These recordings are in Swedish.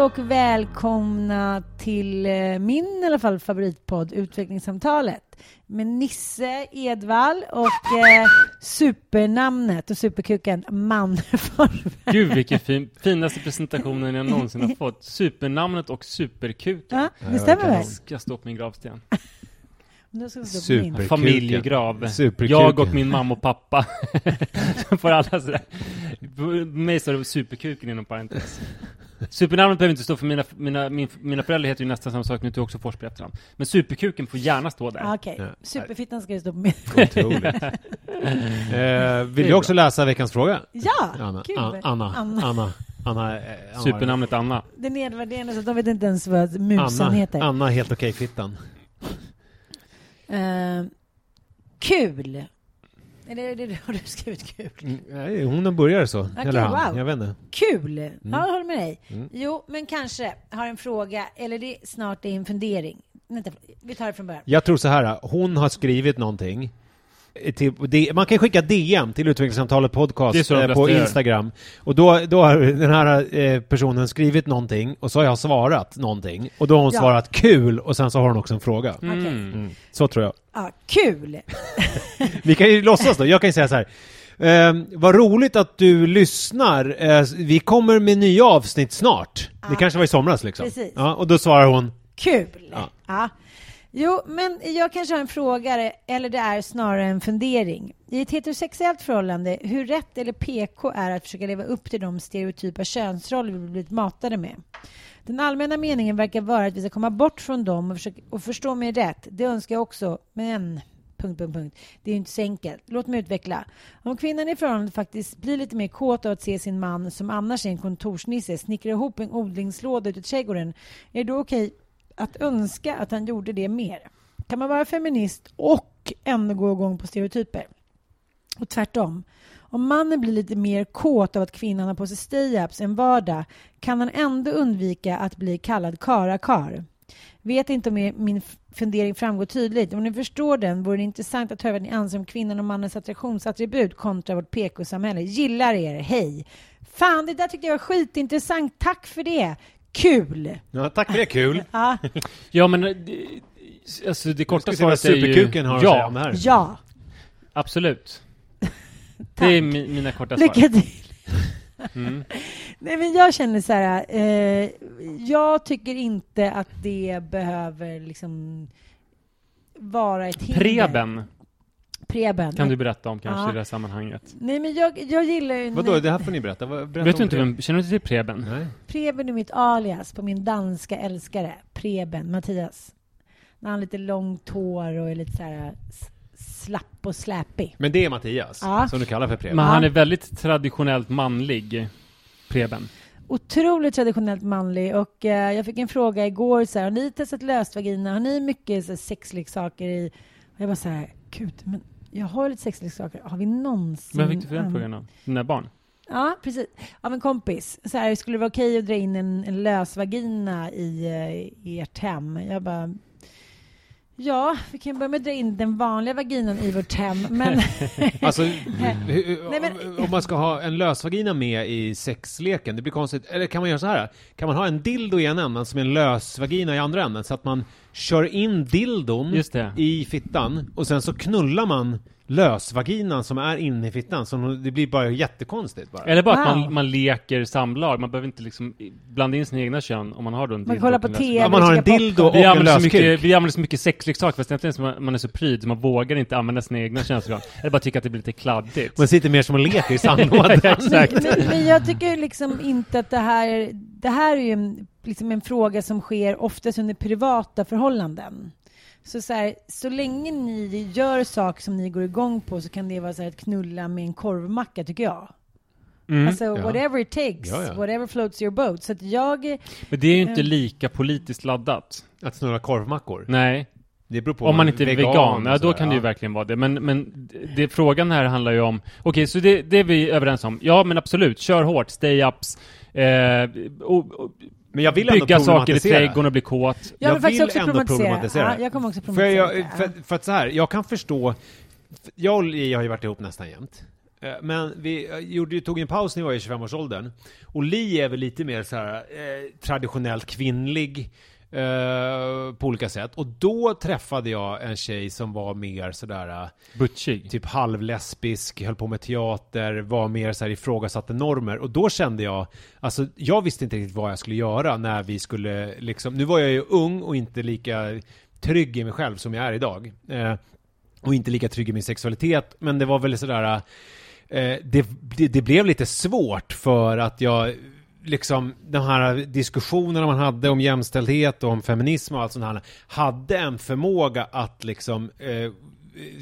Hej och välkomna till eh, min i alla fall favoritpodd Utvecklingssamtalet med Nisse Edvall och eh, supernamnet och superkuken Manneformen. Gud vilken fin, finaste presentationen jag någonsin har fått. Supernamnet och superkuken. Ja, det stämmer väl? Ska stå på min gravsten. Nu ska vi stå på min. Super. Familjegrav. Jag och min mamma och pappa. Så får alla sådär. Mig står det superkuken inom parentes. Supernamnet behöver inte stå för mina, mina, min, mina föräldrar heter ju nästan samma sak, nu heter jag också Forsberg efternamn. Men superkuken får gärna stå där. Ah, Okej, Ja. superfittan ska ju stå på min. Otroligt. eh, vill du också läsa veckans fråga? Ja, Anna. kul! A- Anna. Anna. Anna. Anna. eh, Anna. Supernamnet Anna. Det är nedvärderande så de vet inte ens vad musen Anna. heter. Anna helt okej fittan. Eh, kul! Eller är det, har du skrivit kul? Mm, nej, hon börjar så. Okej, Eller han. wow. Jag vet inte. Kul! Ja, jag håller med dig. Mm. Jo, men kanske har en fråga, eller det är snart är en fundering. Vänta, vi tar det från början. Jag tror så här. Hon har skrivit någonting. Till, man kan skicka DM till Utvecklingssamtalet Det är podcast eh, på gör. Instagram. Och då, då har den här eh, personen skrivit någonting och så har jag svarat någonting. Och då har hon Ja. svarat kul och sen så har hon också en fråga. Mm. Mm. Så tror jag. Ja, kul! Vi kan ju låtsas då. Jag kan ju säga så här. Eh, vad roligt att du lyssnar. Eh, vi kommer med nya avsnitt snart. Det kanske var i somras liksom. Precis. Ja, och då svarar hon Kul! Ja. Ja. Jo, men jag kanske har en fråga, eller det är snarare en fundering. I ett heterosexuellt förhållande, hur rätt eller PK är att försöka leva upp till de stereotypa könsroller vi blivit matade med? Den allmänna meningen verkar vara att vi ska komma bort från dem och, försöka, och förstå mig rätt. Det önskar jag också, men... Punkt, punkt, punkt. Det är ju inte så enkelt. Låt mig utveckla. Om kvinnan i förhållandet faktiskt blir lite mer kåt av att se sin man som annars är en kontorsnisse snickra ihop en odlingslåda ute i trädgården, är det då okej att önska att han gjorde det mer? Kan man vara feminist och ändå gå igång på stereotyper? Och tvärtom. Om mannen blir lite mer kåt av att kvinnan har på sig stay-ups en vardag kan han ändå undvika att bli kallad karakar. Vet inte om min fundering framgår tydligt. Om ni förstår den vore det intressant att höra vad ni anser om kvinnan och mannens attraktionsattribut kontra vårt PK-samhälle. Gillar er, hej! Fan, det där tyckte jag var skitintressant. Tack för det! Kul! Ja, tack för det, kul. Ja, Ja men, eh, det, alltså det korta svaret är ju... har att säga om det Ja, här. ja. absolut. Det är mi, mina korta svar. Lycka till! Mm. Nej, men jag känner så här, eh, jag tycker inte att det behöver liksom vara ett hinder. Preben Preben. kan du berätta om kanske Ja. i det här sammanhanget. Nej, men jag, jag gillar ju... Vadå, det här får ni berätta. Berätta Vet du inte vem, känner du inte till Preben? Nej. Preben är mitt alias på min danska älskare. Preben, Mattias. När han har lite långt hår och är lite så här slapp och släpig. Men det är Mattias, Ja. som du kallar för Preben. Men han är väldigt traditionellt manlig, Preben. Otroligt traditionellt manlig och eh, jag fick en fråga igår så här, har ni testat löst vagina? Har ni mycket så här, sexleksaker i? Och jag var så här, gud, men jag har lite sexleksaker. Har vi någonsin? Vem fick du för den an- frågan av? Dina barn? Ja, precis. Av en kompis. Så här, skulle det vara okej att dra in en, en lös vagina i, eh, i ert hem? Jag bara, ja, vi kan börja med att dra in den vanliga vaginan i vårt hem, men Alltså, Nej, men- om man ska ha en lösvagina med i sexleken, det blir konstigt. Eller kan man göra så här? Kan man ha en dildo i en änden som en lösvagina i andra änden? Så att man kör in dildon i fittan och sen så knullar man lösvaginan som är inne i fittan. Som, det blir bara jättekonstigt bara. Eller bara att Wow. man, man leker samlag, man behöver inte liksom blanda in sina egna kön om man har då en Man dildo kollar och på TV. Ja, man har en dildo och en använder, så mycket, löskuk. vi använder så mycket sexleksaker fast egentligen så man, man är så pryd så man vågar inte använda sina egna könsorgan. Eller bara tycker att det blir lite kladdigt. Man sitter mer som och leker i sandlådan. Exakt. Men, men jag tycker liksom inte att det här... Det här är ju en, liksom en fråga som sker oftast under privata förhållanden. Så, så, här, så länge ni gör saker som ni går igång på så kan det vara så här att knulla med en korvmacka, tycker jag. Mm. Alltså, Ja. whatever it takes, Ja, ja. whatever floats your boat. Så att jag... Men det är ju inte Mm. lika politiskt laddat. Att snurra korvmackor. Nej. Det beror på Om man inte är vegan, ja, då kan det ju verkligen vara det. Men, men det, frågan här handlar ju om... Okej, så det, det är vi överens om. Ja, men absolut. Kör hårt. Stay-ups. Eh, och, och, Men jag vill ändå bygga saker i trädgården och bli kåt. Jag Jag vill faktiskt också ändå problematisera. problematisera. Ja, jag kommer också För, problematisera. jag, för, för att så här, jag kan förstå, jag och Li har ju varit ihop nästan jämt. Eh, Men vi eh, gjorde, tog en paus när vi var i 25-årsåldern. Och Li är väl lite mer så här, eh, traditionellt kvinnlig eh, på olika sätt. Och då träffade jag en tjej som var mer sådär eh, Butchig. typ halvlesbisk, höll på med teater, var mer så här ifrågasatte normer. Och då kände jag, alltså jag visste inte riktigt vad jag skulle göra när vi skulle liksom, nu var jag ju ung och inte lika trygg i mig själv som jag är idag. Eh, och inte lika trygg i min sexualitet, men det var väl sådär, det, det, det blev lite svårt för att jag liksom de här diskussionerna man hade om jämställdhet och om feminism och allt sånt här hade en förmåga att liksom eh,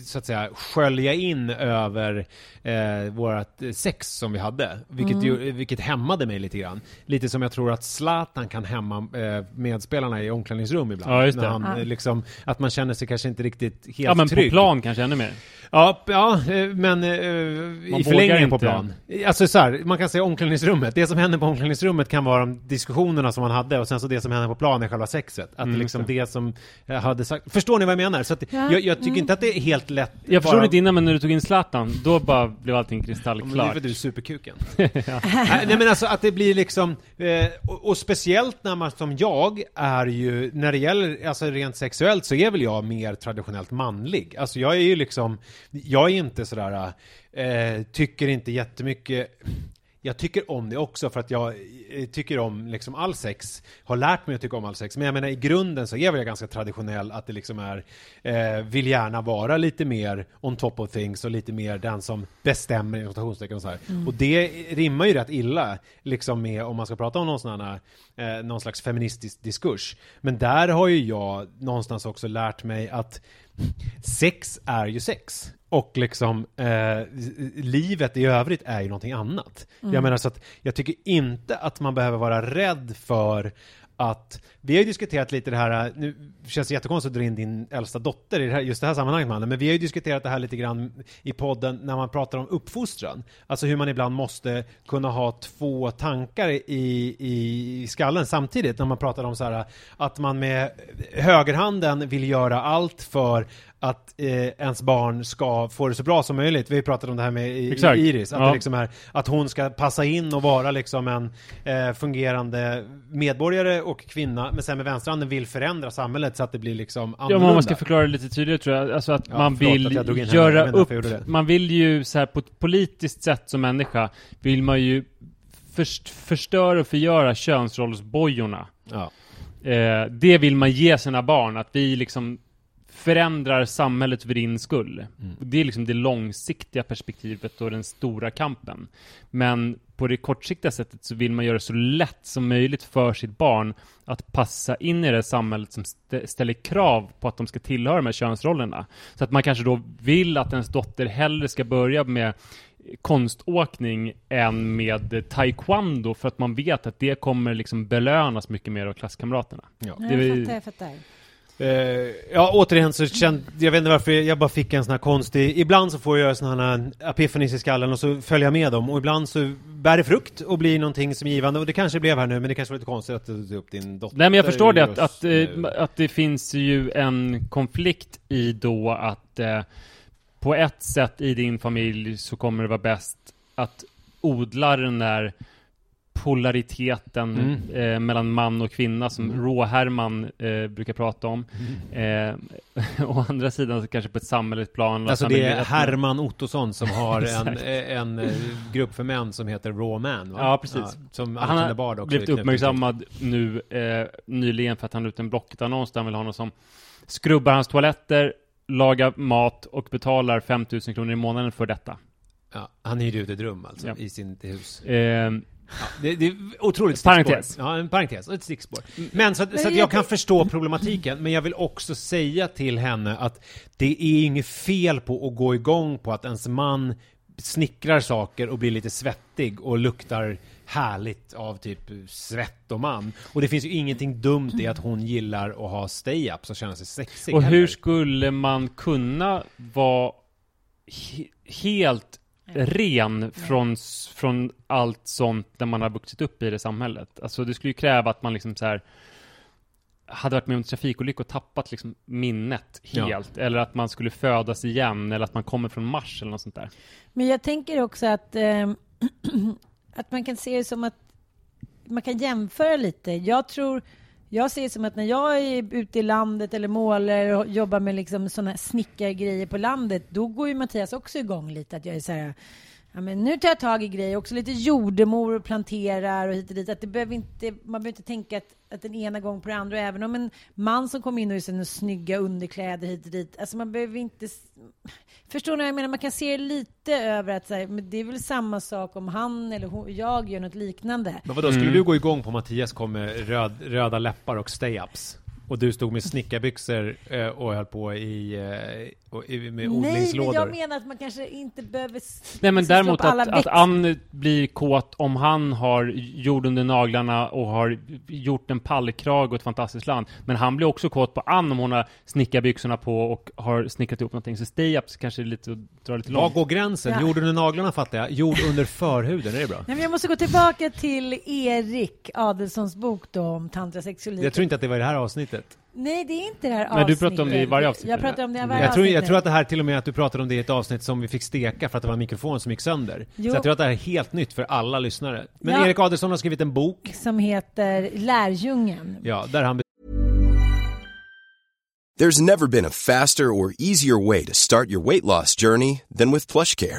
så att säga skölja in över eh, vårat sex som vi hade, vilket, ju, vilket hämmade mig lite grann. Lite som jag tror att Zlatan kan hämma eh, medspelarna i omklädningsrum ibland. Ja, just När det. han, Ja. eh, liksom, att man känner sig kanske inte riktigt helt Ja, men trygg. på plan kanske ännu mer. Ja, ja eh, men eh, i förlängningen på plan. Alltså så här, man kan säga omklädningsrummet. Det som händer på omklädningsrummet kan vara de diskussionerna som man hade och sen så det som händer på plan är själva sexet. Att Mm, liksom det som jag hade sagt. Förstår ni vad jag menar? Så att Ja. jag, jag tycker Mm. inte att det är helt lätt. Jag förstod bara- inte innan, men när du tog in Zlatan, då bara blev allting Ja, men det är kristallklart. för du är superkuken. Nej, nej men alltså att det blir liksom, eh, och, och speciellt när man som jag är ju, när det gäller, alltså rent sexuellt så är väl jag mer traditionellt manlig. Alltså jag är ju liksom, jag är inte sådär, eh, tycker inte jättemycket jag tycker om det också för att jag eh, tycker om liksom all sex, har lärt mig att tycka om all sex. Men jag menar i grunden så är väl jag ganska traditionell att det liksom är, eh, vill gärna vara lite mer on top of things och lite mer den som bestämmer i och så här. Och det rimmar ju rätt illa liksom med om man ska prata om någon sån här, eh, någon slags feministisk diskurs. Men där har ju jag någonstans också lärt mig att sex är ju sex. Och liksom eh, livet i övrigt är ju någonting annat. Jag menar så att jag tycker inte att man behöver vara rädd för att, vi har ju diskuterat lite det här, nu känns det jättekonstigt att dra in din äldsta dotter i det här, just det här sammanhanget mannen, men vi har ju diskuterat det här lite grann i podden när man pratar om uppfostran. Alltså hur man ibland måste kunna ha två tankar i, i skallen samtidigt när man pratar om så här att man med högerhanden vill göra allt för att eh, ens barn ska få det så bra som möjligt. Vi har pratat om det här med i. Iris, att, Ja. liksom är, att hon ska passa in och vara liksom en eh, fungerande medborgare och kvinna, men sen med vänsterhanden vill förändra samhället så att det blir liksom Ja, annorlunda. om man ska förklara det lite tydligare tror jag, alltså att Ja, man vill att henne, göra därför upp, man vill ju så här på ett politiskt sätt som människa, vill man ju först, förstöra och förgöra könsrollsbojorna. Ja. Eh, det vill man ge sina barn, att vi liksom förändrar samhället för din skull. Mm. Det är liksom det långsiktiga perspektivet och den stora kampen. Men på det kortsiktiga sättet så vill man göra det så lätt som möjligt för sitt barn att passa in i det samhället som stä- ställer krav på att de ska tillhöra de här könsrollerna. Så att man kanske då vill att ens dotter hellre ska börja med konståkning än med taekwondo för att man vet att det kommer liksom belönas mycket mer av klasskamraterna. Ja. Det är jag fattar, jag fattar. Eh, ja, återigen så kände, jag vet inte varför, jag bara fick en sån här konstig, ibland så får jag såna här epifanis i skallen och så följer jag med dem och ibland så bär det frukt och blir någonting som är givande och det kanske blev här nu men det kanske var lite konstigt att du tog upp din dotter Nej men jag förstår det, att, att, eh, att det finns ju en konflikt i då att eh, på ett sätt i din familj så kommer det vara bäst att odla den där polariteten Mm. eh, mellan man och kvinna som Mm. Rå-Herman eh, brukar prata om. Eh, å andra sidan så kanske på ett samhälleligt plan. Alltså det är Herman Ottosson som har en, Exakt. en, eh, grupp för män som heter Raw Man va? Ja, precis. som Han Alexander Bard har blivit uppmärksammad nu eh, nyligen för att han la ut en Blocket-annons där han vill ha någon som skrubbar hans toaletter, lagar mat och betalar 5000 kronor i månaden för detta. Ja, han hyrde ut ett rum alltså Ja. i sin hus. Ja, det, det är otroligt. Parentes. Ja, en parentes och ett stickspår. Men så, att- Men så att jag jag kan förstå problematiken, men jag vill också säga till henne att det är inget fel på att gå igång på att ens man snickrar saker och blir lite svettig och luktar härligt av typ svett och man. Och det finns ju ingenting dumt i att hon gillar att ha stay-ups och känna sig sexig och hur heller. skulle man kunna vara he- helt ren från, från allt sånt när man har vuxit upp i det samhället? Alltså det skulle ju kräva att man liksom så här hade varit med om en trafikolycka och tappat liksom minnet Ja. helt. Eller att man skulle födas igen, eller att man kommer från Mars eller något sånt där. Men jag tänker också att, eh, att man kan se det som att man kan jämföra lite. Jag tror, jag ser det som att när jag är ute i landet eller målar och jobbar med liksom sådana snickargrejer på landet, då går ju Mattias också igång lite. Att jag är så här, ja, men nu tar jag tag i grejer, också lite jordemor och planterar och hit och dit. Att det behöver inte, man behöver inte tänka att, att den ena gång på den andra, även om en man som kommer in och i sina snygga underkläder hit och dit, alltså man behöver inte Förstår ni vad jag menar? Man kan se det lite över att så här, men det är väl samma sak om han eller hon, jag gör något liknande. Men vadå, skulle Mm. du gå igång på Mattias kom med röd, röda läppar och stay-ups? Och du stod med snickarbyxor eh, och höll på i, eh, och, i med Nej, men odlingslådor? jag menar att man kanske inte behöver Nej men liksom däremot att, att. Ann blir kåt om han har jord under naglarna och har gjort en pallkrage och ett fantastiskt land. Men han blir också kåt på Ann om hon har snickarbyxorna på och har snickrat ihop någonting. Så stay-ups kanske är lite att dra lite Var långt. går gränsen? Ja. Jord under naglarna fattar jag. Jord under förhuden, är det bra? Nej, men jag måste gå tillbaka till Erik Adelssons bok då om tantrasexualitet. Jag tror inte att det var i det här avsnittet. Nej, det är inte det här Nej, du avsnittet. pratar om det i varje avsnitt. Jag pratar om det i varje Jag tror, jag avsnitt. tror att det här till och med att du pratade om det i ett avsnitt som vi fick steka för att det var en mikrofon som gick sönder. Jo. Så jag tror att det här är helt nytt för alla lyssnare. Men Ja. Erik Adelsson har skrivit en bok, Som heter Lärjungen. ja, där han There's never been a faster or easier way to start your weight loss journey than with PlushCare.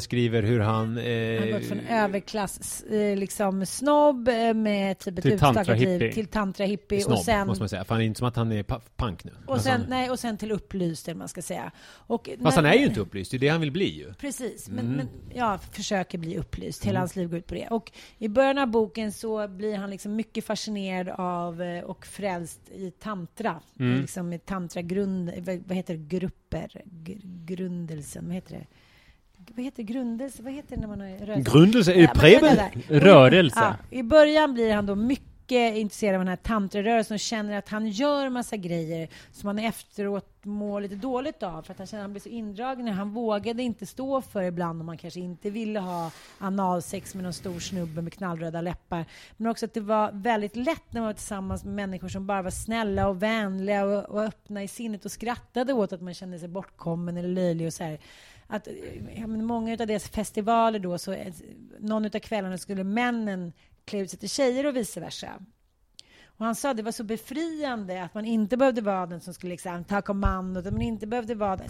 skriver hur han... Han har Eh, gått från överklass, eh, liksom snobb eh, med typ ett Till utstakat liv till tantra-hippie snobb, och sen, måste man säga. För han är inte som att han är punk nu. och Alltså, sen, han- nej, och sen till upplyst, eller man ska säga. Och Fast när- han är ju inte upplyst, det är det han vill bli ju. Precis, men, Mm. men ja, försöker bli upplyst. Hela hans liv går ut på det. Och i början av boken så blir han liksom mycket fascinerad av eh, och frälst i tantra. Mm. Liksom i tantragrund, vad, heter det, grupper? Gr grundelsen, vad heter det? Vad heter grundelse? Vad heter det när man har rörelse? Grundelse är Preben. vänta där. Rörelse. Ja, I början blir han då mycket intresserad av den här tantrarörelsen och känner att han gör massa grejer som han efteråt mår lite dåligt av för att han känner att han blir så indragen. Han vågade inte stå för ibland om man kanske inte ville ha analsex med någon stor snubbe med knallröda läppar. Men också att det var väldigt lätt när man var tillsammans med människor som bara var snälla och vänliga och, och öppna i sinnet och skrattade åt att man kände sig bortkommen eller löjlig och så här att men många av deras festivaler då, så eh, någon av kvällarna skulle männen klä ut sig till tjejer och vice versa. Och han sa att det var så befriande att man inte behövde vara den som skulle liksom ta kommandot, att man inte behövde vara den.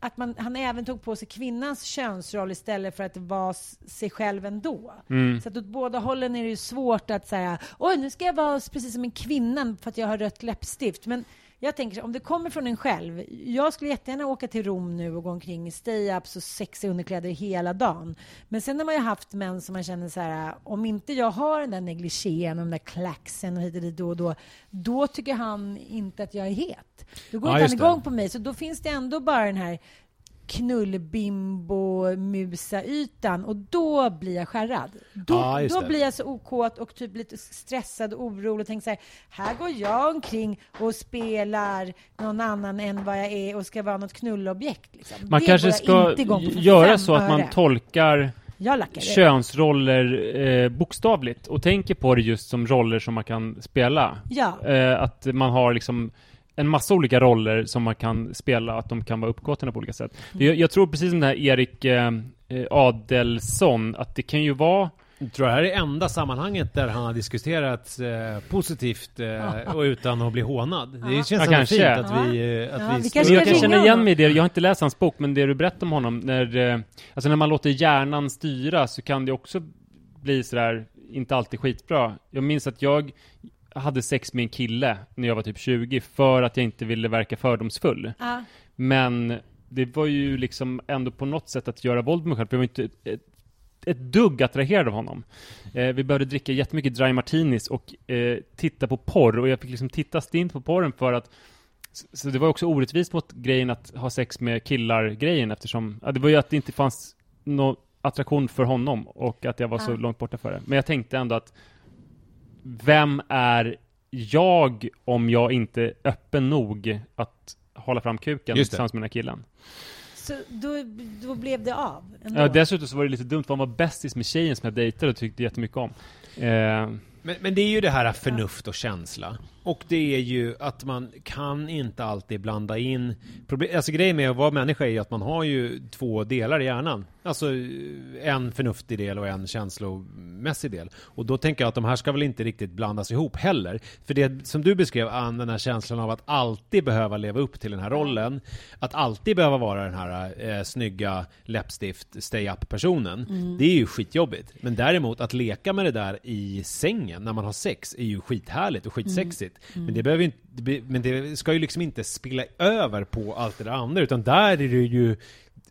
att man, han även tog på sig kvinnans könsroll istället för att vara sig själv ändå. Mm. Så att åt båda hållen är det ju svårt att säga oj nu ska jag vara precis som en kvinna för att jag har rött läppstift. Men jag tänker om det kommer från en själv. Jag skulle jättegärna åka till Rom nu och gå omkring i stay-ups och sexiga underkläder hela dagen. Men sen har man ju haft män som man känner så här, om inte jag har den där negligén och den där klaxen och hit och dit då och då, då tycker han inte att jag är het. Då går Ja, inte han det. igång på mig. Så då finns det ändå bara den här knullbimbo-musa-ytan och då blir jag skärrad. Då, just då det. blir jag så okåt och typ lite stressad och orolig och tänker så här, här går jag omkring och spelar någon annan än vad jag är och ska vara något knullobjekt. Liksom. Man Det kanske ska göra så att man öre. tolkar könsroller eh, bokstavligt och tänker på det just som roller som man kan spela. Ja. Eh, att man har liksom en massa olika roller som man kan spela, att de kan vara uppgåtna på olika sätt. Mm. Jag, jag tror precis som den här Erik eh, Adelsson, att det kan ju vara Jag tror det här är det enda sammanhanget där han har diskuterat eh, positivt eh, och utan att bli hånad. Det känns Ja, kanske. fint att vi, eh, att Ja, vi, vi kanske jag kan känna igen mig i det, jag har inte läst hans bok, men det du berättar om honom, när, eh, alltså när man låter hjärnan styra så kan det också bli sådär, inte alltid skitbra. Jag minns att jag hade sex med en kille när jag var typ 20 för att jag inte ville verka fördomsfull. Ja. Men det var ju liksom ändå på något sätt att göra våld på mig själv, för jag var inte ett, ett, dugg attraherad av honom. Eh, vi började dricka jättemycket dry martinis och eh, titta på porr, och jag fick liksom titta stint på porren för att så- så det var också orättvist mot grejen att ha sex med killar-grejen eftersom, ja, det var ju att det inte fanns någon attraktion för honom och att jag var så Ja. långt borta för det. Men jag tänkte ändå att vem är jag om jag inte är öppen nog att hålla fram kuken tillsammans med den här killen? Så då, då blev det av? Ändå. Ja, dessutom så var det lite dumt, för han var bästis med tjejen som jag dejtade och tyckte jättemycket om. Eh, Men, men det är ju det här förnuft och känsla. Och det är ju att man kan inte alltid blanda in... Problem, alltså grejen med att vara människa är ju att man har ju två delar i hjärnan. Alltså en förnuftig del och en känslomässig del. Och då tänker jag att de här ska väl inte riktigt blandas ihop heller. För det som du beskrev, Ann, den här känslan av att alltid behöva leva upp till den här rollen. Att alltid behöva vara den här eh, snygga läppstift, stay up personen. Det är ju skitjobbigt. Men däremot att leka med det där i sängen när man har sex är ju skithärligt och skitsexigt. Men, det behöver inte, men det ska ju liksom inte spilla över på allt det där andra, utan där är det ju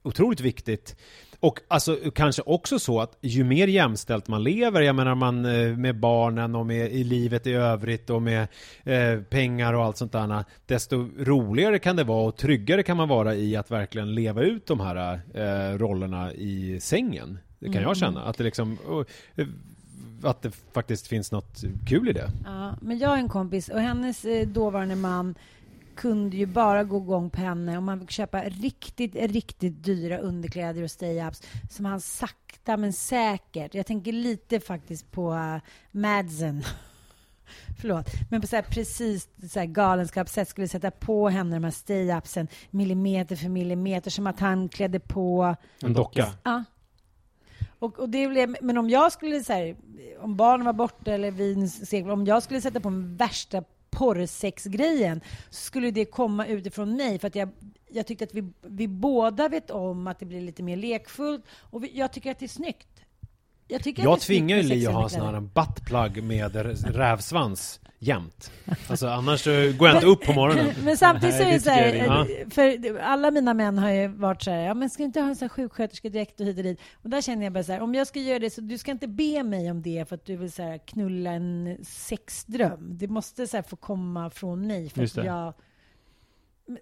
otroligt viktigt. Och alltså kanske också så att ju mer jämställt man lever, jag menar man eh, med barnen och med i livet i övrigt och med eh, pengar och allt sånt där, desto roligare kan det vara och tryggare kan man vara i att verkligen leva ut de här eh, rollerna i sängen. Det kan jag känna. Att det liksom, och, eh, att det faktiskt finns något kul i det. Ja, men jag har en kompis och hennes eh, dåvarande man kunde ju bara gå igång på henne om man fick köpa riktigt, riktigt dyra underkläder och stay-ups som han sakta men säkert, jag tänker lite faktiskt på uh, Madsen Förlåt, men på så här precis så här galenskapssätt skulle sätta på henne de här stay-upsen millimeter för millimeter som att han klädde på en docka. Ja. Och, och det blev, men om jag skulle så här, om barnen var borta eller vin seglade, om jag skulle sätta på den värsta porrsexgrejen så skulle det komma utifrån mig för att jag, jag tyckte att vi, vi båda vet om att det blir lite mer lekfullt och vi, jag tycker att det är snyggt. Jag, Jag tvingar ju Li att ha sexiga sån här buttplug med rävsvans jämt. Alltså annars så går jag inte upp på morgonen. Men samtidigt så är det så här, eh, för alla mina män har ju varit så här, ja men ska inte ha en sån här sjuksköterskedräkt och hit och dit? Och där känner jag bara så här, om jag ska göra det så du ska inte be mig om det för att du vill så här, knulla en sexdröm. Det måste så här, få komma från mig för att jag...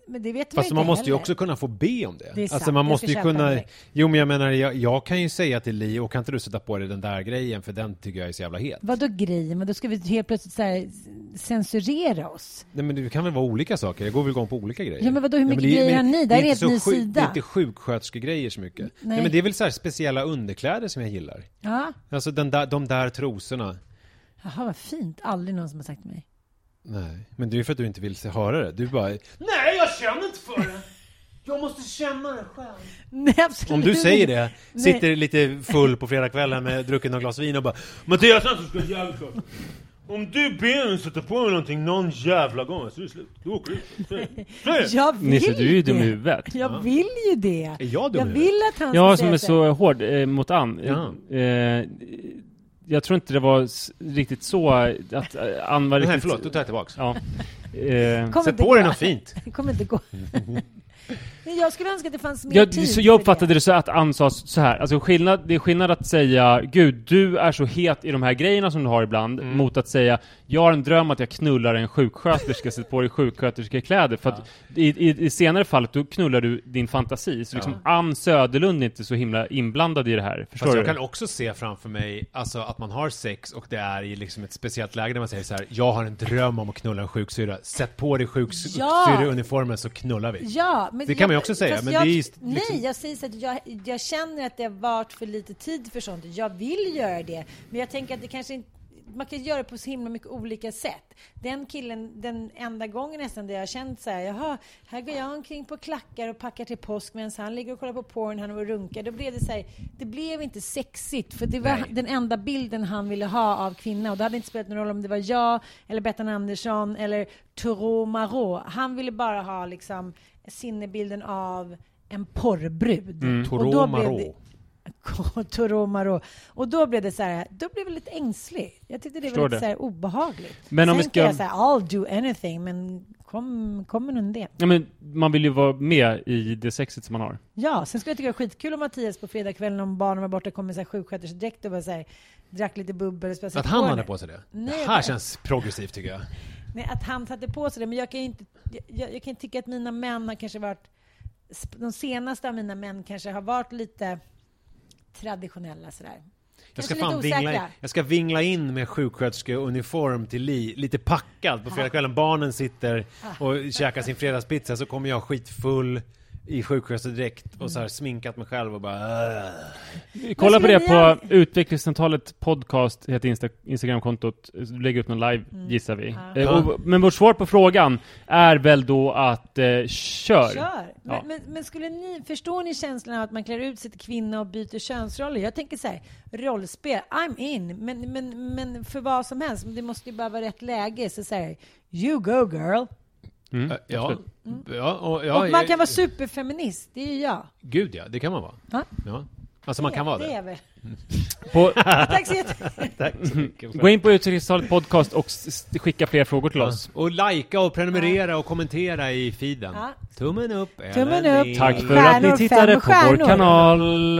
Men- det vet Fast man inte måste ju också kunna få be om det. Det är sant. alltså man måste ju kunna... Jo men jag menar, jag, jag kan ju säga till Li, och kan inte du sätta på dig den där grejen för den tycker jag är så jävla het. Vadå grejer? Men då ska vi helt plötsligt så censurera oss? Nej men det kan väl vara olika saker, jag går väl igång på olika grejer. Ja, men vadå, hur mycket det är- grejer har ni? Det här är helt så ny sjuk- sida. Det är inte sjuksköterskegrejer så mycket. Nej. Nej. men det är väl så speciella underkläder som jag gillar. Ja. Alltså den där, de där trosorna. Jaha, vad fint. Aldrig någon som har sagt till mig. Nej, men det är ju för att du inte vill se- höra det. Du bara... Nej, jag känner inte för det! Jag måste känna det själv. Nej, absolut Om du säger det, Nej. sitter lite full på fredagskvällen med druckit några glas vin och bara Mattias Svensson ska jävligt gott. Om du Ben sätter på mig någonting någon jävla gång så är det slut. Då åker du. Jag vill Nisse, du är ju dum i det. huvudet. Jag vill ju det. Är jag dum Jag vill att han Jag ska som är så hård eh, mot Ann. Ja. Eh, jag tror inte det var riktigt så att eh, Ann var Nej, förlåt, då tar jag tillbaks. Ja. Eh, Sätt på dig något fint. Det kommer inte gå. Men jag skulle önska att det fanns mer jag, tid så jag uppfattade det så att Ann sa så här, alltså skillnad, det är skillnad att säga Gud, du är så het i de här grejerna som du har ibland, Mm. mot att säga Jag har en dröm att jag knullar en sjuksköterska, sätter på dig sjuksköterskekläder. För att i, i, i senare fallet, då knullar du din fantasi. Så liksom Ann Söderlund är inte så himla inblandad i det här. Förstår Fast du? jag kan också se framför mig, alltså att man har sex och det är i liksom ett speciellt läge där man säger så här: Jag har en dröm om att knulla en sjuksyra. Sätt på dig sjuksyreuniformen så knullar vi. Ja, men Det kan man ju också säga, men jag, det är just Nej, liksom- jag säger så att jag, jag känner att det har varit för lite tid för sånt. Jag vill göra det, men jag tänker att det kanske inte man kan göra det på så himla mycket olika sätt. Den killen, den enda gången nästan där jag har känt så här, jaha, här går jag omkring på klackar och packar till påsk medan han ligger och kollar på porn, han och runkar. Då blev det så här, det blev inte sexigt, för det var Nej. den enda bilden han ville ha av kvinna. Och det hade inte spelat någon roll om det var jag, eller Bettan Andersson, eller Toro Marot. Han ville bara ha liksom sinnebilden av en porrbrud. Mm. Och då blev Toro det- Toro Marot. Och då blev det så här, då blev jag lite ängslig. Jag tyckte det Förstår var lite det. så här obehagligt. Men om Sen vi kan ska- jag säga, I'll do anything, men kom, kom med det. Ja, men man vill ju vara med i det sexet som man har. Ja, sen skulle jag tycka det var skitkul om Mattias på fredagskvällen om barnen var borta kom med sjuksköterskedräkt och bara så här, drack lite bubbel och Att han hade på sig det. Nej, det här men- känns progressivt tycker jag. Nej, att han satte på sig det. Men jag kan inte... Jag, jag kan tycka att mina män har kanske varit... De senaste av mina män kanske har varit lite traditionella sådär. Jag ska, fan vingla, osäkra. jag ska vingla in med sjuksköterskeuniform till Li, lite packad på fredagskvällen. Barnen sitter och käkar sin fredagspizza, så kommer jag skitfull i sjuksköterskedräkt och så här sminkat mig själv och bara... "Åh." Kolla på det på? Utvecklingssamtalet podcast, heter Insta Instagramkontot. Du lägger upp någon live, Mm. gissar vi. Ja. Eh, och, men vårt svar på frågan är väl då att eh, kör. Kör! Men, Ja. men, men skulle ni, förstår ni känslan av att man klär ut sig till kvinna och byter könsroller? Jag tänker så här, rollspel, I'm in, men, men, men för vad som helst, det måste ju bara vara rätt läge. Så säger you go girl! Mm, ja, absolut. ja, och, ja, och man kan vara superfeminist, det är ju jag. Gud ja, det kan man vara. Ja. Ja. Alltså man kan vara Det det. är väl. På, Tack så jättemycket. Gå in på Utvecklingssamtalet podcast och skicka fler frågor till Ja. oss. Och likea och prenumerera och kommentera i feeden. Ja. Tummen upp eller Tummen upp. Tack för Stjärnor, att ni tittade på vår kanal.